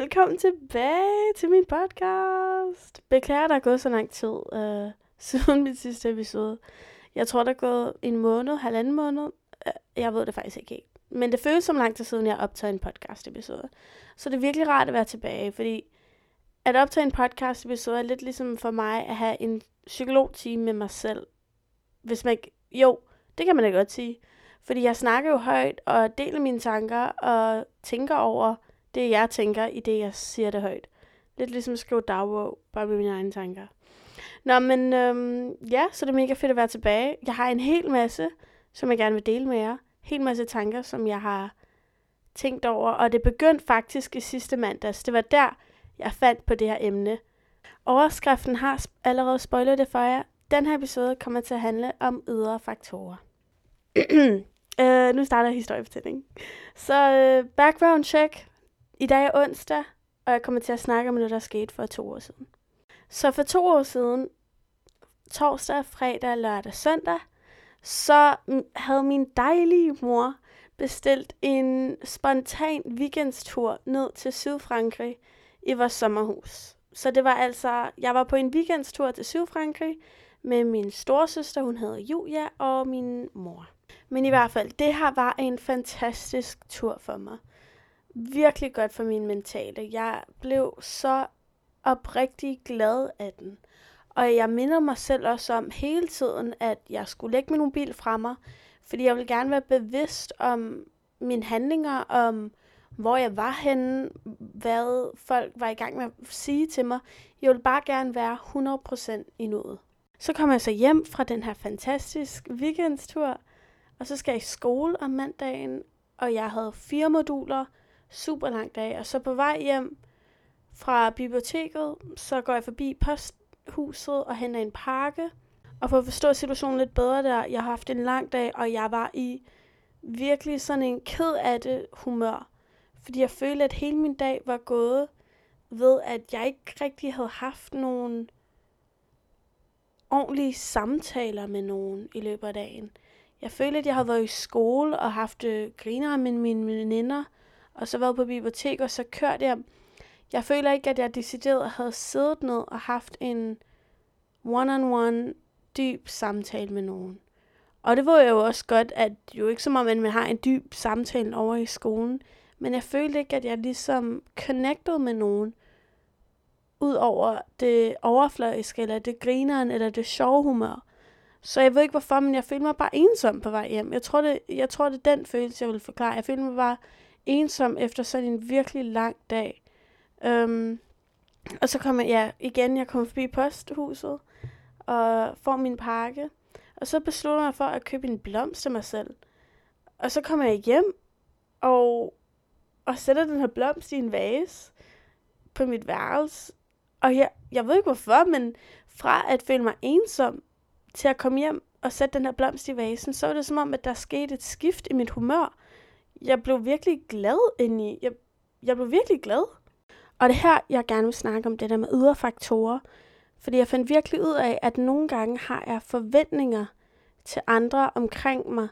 velkommen tilbage til min podcast. Beklager, der er gået så lang tid øh, siden min sidste episode. Jeg tror, der er gået en måned, halvanden måned. Øh, jeg ved det faktisk ikke helt. Men det føles som lang tid siden, jeg optog en podcast episode. Så det er virkelig rart at være tilbage, fordi at optage en podcast episode er lidt ligesom for mig at have en psykologtime med mig selv. Hvis man ikke... Jo, det kan man da godt sige. Fordi jeg snakker jo højt og deler mine tanker og tænker over det, jeg tænker, i det, jeg siger det højt. Lidt ligesom at skrive dagbog, bare med mine egne tanker. Nå, men øhm, ja, så det er mega fedt at være tilbage. Jeg har en hel masse, som jeg gerne vil dele med jer. Hel masse tanker, som jeg har tænkt over. Og det begyndte faktisk i sidste mandags. Det var der, jeg fandt på det her emne. Overskriften har sp- allerede spoilet det for jer. Den her episode kommer til at handle om ydre faktorer. øh, nu starter historiefortællingen. Så øh, background check. I dag er onsdag, og jeg kommer til at snakke om noget, der skete for to år siden. Så for to år siden, torsdag, fredag, lørdag, søndag, så havde min dejlige mor bestilt en spontan weekendstur ned til Sydfrankrig i vores sommerhus. Så det var altså, jeg var på en weekendstur til Sydfrankrig med min storesøster, hun hedder Julia, og min mor. Men i hvert fald, det her var en fantastisk tur for mig. Virkelig godt for min mentale. Jeg blev så oprigtig glad af den. Og jeg minder mig selv også om hele tiden, at jeg skulle lægge min mobil fra mig, fordi jeg vil gerne være bevidst om mine handlinger, om hvor jeg var henne, hvad folk var i gang med at sige til mig. Jeg ville bare gerne være 100% i nuet. Så kom jeg så hjem fra den her fantastisk weekendstur, og så skal jeg i skole om mandagen, og jeg havde fire moduler, super lang dag, og så på vej hjem fra biblioteket, så går jeg forbi posthuset og henter en pakke, og for at forstå situationen lidt bedre der, jeg har haft en lang dag, og jeg var i virkelig sådan en ked af det humør, fordi jeg følte, at hele min dag var gået ved, at jeg ikke rigtig havde haft nogen ordentlige samtaler med nogen i løbet af dagen. Jeg følte, at jeg havde været i skole og haft øh, griner med mine veninder, og så været på bibliotek, og så kørte jeg. Jeg føler ikke, at jeg decideret havde siddet ned og haft en one-on-one dyb samtale med nogen. Og det var jo også godt, at jo ikke som om, at man har en dyb samtale over i skolen, men jeg følte ikke, at jeg ligesom connected med nogen, ud over det overfladiske, eller det grineren, eller det sjove humør. Så jeg ved ikke hvorfor, men jeg følte mig bare ensom på vej hjem. Jeg tror, det, jeg tror, det er den følelse, jeg vil forklare. Jeg følte mig bare ensom efter sådan en virkelig lang dag. Um, og så kommer jeg, ja, igen, jeg kommer forbi posthuset, og får min pakke. Og så beslutter jeg mig for at købe en blomst til mig selv. Og så kommer jeg hjem, og, og sætter den her blomst i en vase på mit værelse. Og jeg, jeg ved ikke hvorfor, men fra at føle mig ensom til at komme hjem og sætte den her blomst i vasen, så var det som om, at der skete et skift i mit humør. Jeg blev virkelig glad indeni. Jeg, jeg blev virkelig glad. Og det her, jeg gerne vil snakke om det der med ydre faktorer. Fordi jeg fandt virkelig ud af, at nogle gange har jeg forventninger til andre omkring mig,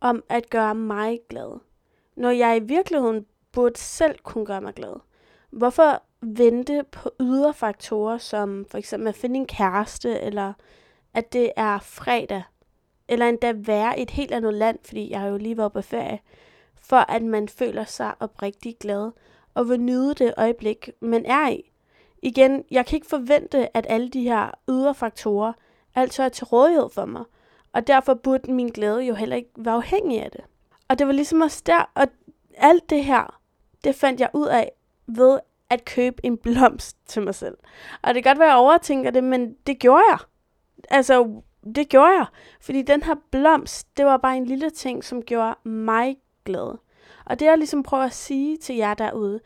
om at gøre mig glad. Når jeg i virkeligheden burde selv kunne gøre mig glad. Hvorfor vente på ydre faktorer, som for eksempel at finde en kæreste, eller at det er fredag, eller endda være i et helt andet land, fordi jeg jo lige var på ferie, for at man føler sig oprigtig glad, og vil nyde det øjeblik, man er i. Igen, jeg kan ikke forvente, at alle de her ydre faktorer altså er til rådighed for mig, og derfor burde min glæde jo heller ikke være afhængig af det. Og det var ligesom også der, og alt det her, det fandt jeg ud af ved at købe en blomst til mig selv. Og det kan godt være, at jeg overtænker det, men det gjorde jeg. Altså, det gjorde jeg. Fordi den her blomst, det var bare en lille ting, som gjorde mig glad. Og det jeg ligesom prøver at sige til jer derude,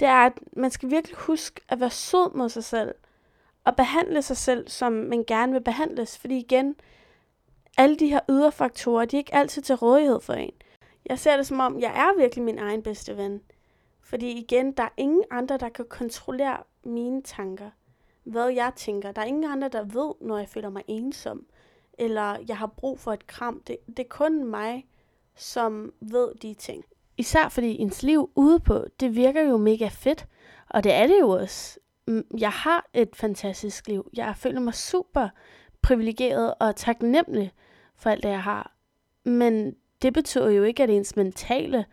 det er, at man skal virkelig huske at være sød mod sig selv. Og behandle sig selv, som man gerne vil behandles. Fordi igen, alle de her ydre faktorer, de er ikke altid til rådighed for en. Jeg ser det som om, jeg er virkelig min egen bedste ven. Fordi igen, der er ingen andre, der kan kontrollere mine tanker. Hvad jeg tænker. Der er ingen andre, der ved, når jeg føler mig ensom. Eller jeg har brug for et kram. Det, det er kun mig, som ved de ting. Især fordi ens liv ude på, det virker jo mega fedt. Og det er det jo også. Jeg har et fantastisk liv. Jeg føler mig super privilegeret og taknemmelig for alt det, jeg har. Men det betyder jo ikke, at ens mentale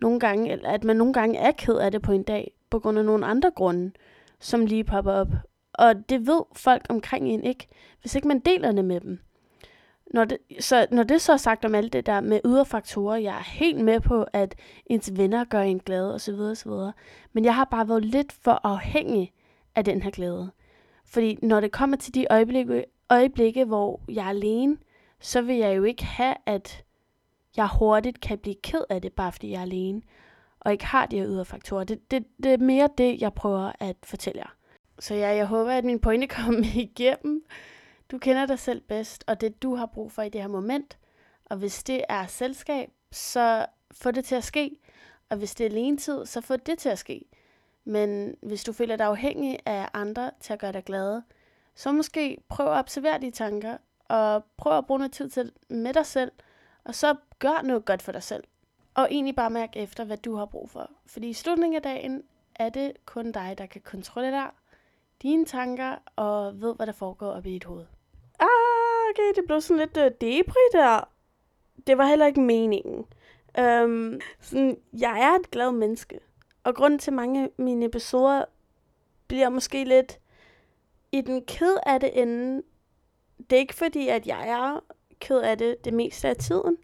nogle gange, eller at man nogle gange er ked af det på en dag, på grund af nogle andre grunde, som lige popper op. Og det ved folk omkring en ikke, hvis ikke man deler det med dem. Når det, så, når det så er sagt om alt det der med ydre faktorer, jeg er helt med på, at ens venner gør en glad osv. osv. Men jeg har bare været lidt for afhængig af den her glæde. Fordi når det kommer til de øjeblikke, øjeblikke, hvor jeg er alene, så vil jeg jo ikke have, at jeg hurtigt kan blive ked af det, bare fordi jeg er alene, og ikke har de her ydre faktorer. Det, det, det er mere det, jeg prøver at fortælle jer. Så ja, jeg håber, at min pointe kom igennem. Du kender dig selv bedst, og det du har brug for i det her moment. Og hvis det er selskab, så få det til at ske. Og hvis det er alene tid, så få det til at ske. Men hvis du føler dig afhængig af andre til at gøre dig glade, så måske prøv at observere de tanker, og prøv at bruge noget tid til med dig selv, og så gør noget godt for dig selv. Og egentlig bare mærk efter, hvad du har brug for. Fordi i slutningen af dagen er det kun dig, der kan kontrollere dine tanker og ved, hvad der foregår oppe i dit hoved. Okay, det blev sådan lidt øh, uh, debri der. Det var heller ikke meningen. Um, sådan, jeg er et glad menneske. Og grunden til mange af mine episoder bliver måske lidt i den ked af det ende. Det er ikke fordi, at jeg er ked af det det meste af tiden.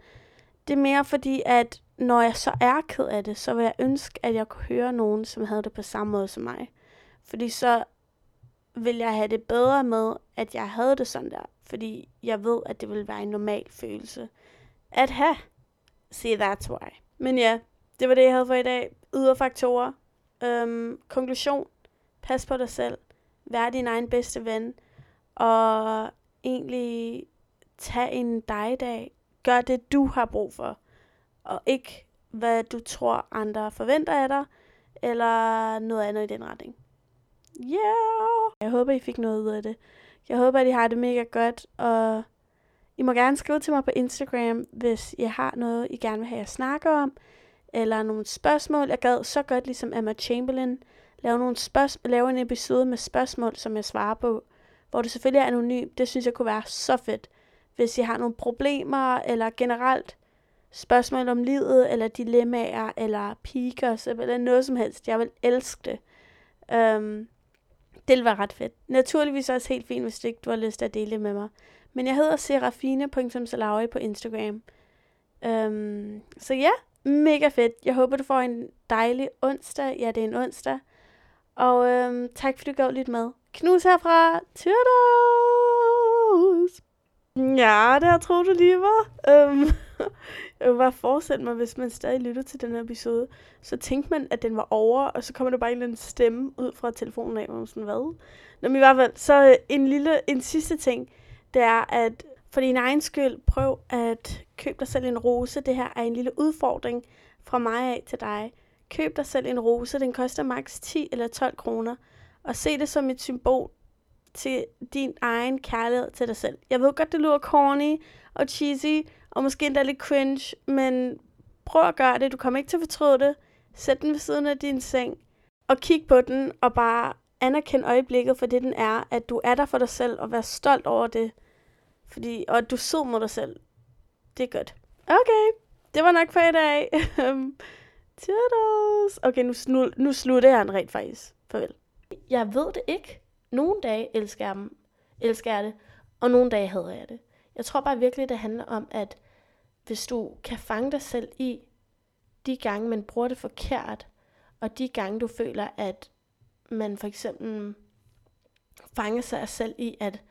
Det er mere fordi, at når jeg så er ked af det, så vil jeg ønske, at jeg kunne høre nogen, som havde det på samme måde som mig. Fordi så vil jeg have det bedre med, at jeg havde det sådan der. Fordi jeg ved, at det vil være en normal følelse at have. See, that's why. Men ja, det var det, jeg havde for i dag. Ydre faktorer. Øhm, konklusion. Pas på dig selv. Vær din egen bedste ven. Og egentlig tag en dig-dag. Gør det, du har brug for. Og ikke, hvad du tror, andre forventer af dig. Eller noget andet i den retning. Yeah! Jeg håber, I fik noget ud af det. Jeg håber, at I har det mega godt. Og I må gerne skrive til mig på Instagram, hvis I har noget, I gerne vil have, at snakker om eller nogle spørgsmål. Jeg gad så godt, ligesom Emma Chamberlain, lave, nogle spørgsmål, lave en episode med spørgsmål, som jeg svarer på, hvor det selvfølgelig er anonymt. Det synes jeg kunne være så fedt, hvis I har nogle problemer, eller generelt spørgsmål om livet, eller dilemmaer, eller piger, eller noget som helst. Jeg vil elske det. Um, det ville være ret fedt. Naturligvis også helt fint, hvis du ikke du har lyst til at dele det med mig. Men jeg hedder serafine.salauri på Instagram. Um, så ja, Mega fedt. Jeg håber, du får en dejlig onsdag. Ja, det er en onsdag. Og øhm, tak fordi du gav lidt med. Knus herfra. Toodles! Ja, det har jeg troet, du lige var. Øhm, jeg vil bare forestille mig, hvis man stadig lytter til den her episode, så tænkte man, at den var over, og så kommer der bare en eller anden stemme ud fra telefonen af, og sådan, hvad? Nå, men i hvert fald, så øh, en lille, en sidste ting, det er, at for din egen skyld, prøv at købe dig selv en rose. Det her er en lille udfordring fra mig af til dig. Køb dig selv en rose. Den koster maks 10 eller 12 kroner. Og se det som et symbol til din egen kærlighed til dig selv. Jeg ved godt, det lyder corny og cheesy, og måske endda lidt cringe, men prøv at gøre det. Du kommer ikke til at fortryde det. Sæt den ved siden af din seng, og kig på den, og bare anerkend øjeblikket for det, den er. At du er der for dig selv, og vær stolt over det. Fordi, og at du sidder mod dig selv. Det er godt. Okay, det var nok for i dag. Toodles. Okay, nu, nu, nu slutter jeg rent faktisk. Farvel. Jeg ved det ikke. Nogle dage elsker jeg, dem, elsker jeg det, og nogle dage hader jeg det. Jeg tror bare virkelig, det handler om, at hvis du kan fange dig selv i de gange, man bruger det forkert, og de gange, du føler, at man for eksempel fanger sig selv i, at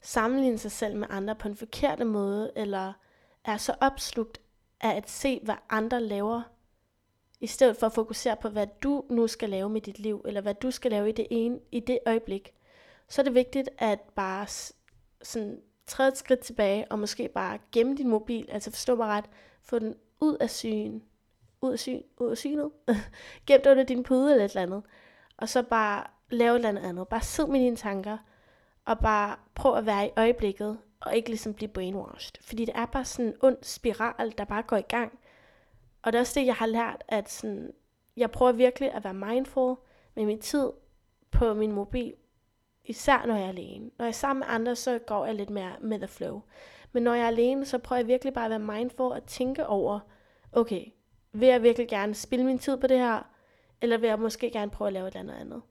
sammenligne sig selv med andre på en forkert måde, eller er så opslugt af at se, hvad andre laver, i stedet for at fokusere på, hvad du nu skal lave med dit liv, eller hvad du skal lave i det ene, i det øjeblik, så er det vigtigt at bare sådan træde et skridt tilbage, og måske bare gemme din mobil, altså forstå mig ret, få den ud af syn, ud af syn, ud af synet, gem det under din pude eller et eller andet, og så bare lave et eller andet. Bare sid med dine tanker, og bare prøv at være i øjeblikket, og ikke ligesom blive brainwashed. Fordi det er bare sådan en ond spiral, der bare går i gang. Og det er også det, jeg har lært, at sådan, jeg prøver virkelig at være mindful, med min tid på min mobil, især når jeg er alene. Når jeg er sammen med andre, så går jeg lidt mere med the flow. Men når jeg er alene, så prøver jeg virkelig bare at være mindful og tænke over, okay, vil jeg virkelig gerne spille min tid på det her, eller vil jeg måske gerne prøve at lave et eller andet andet?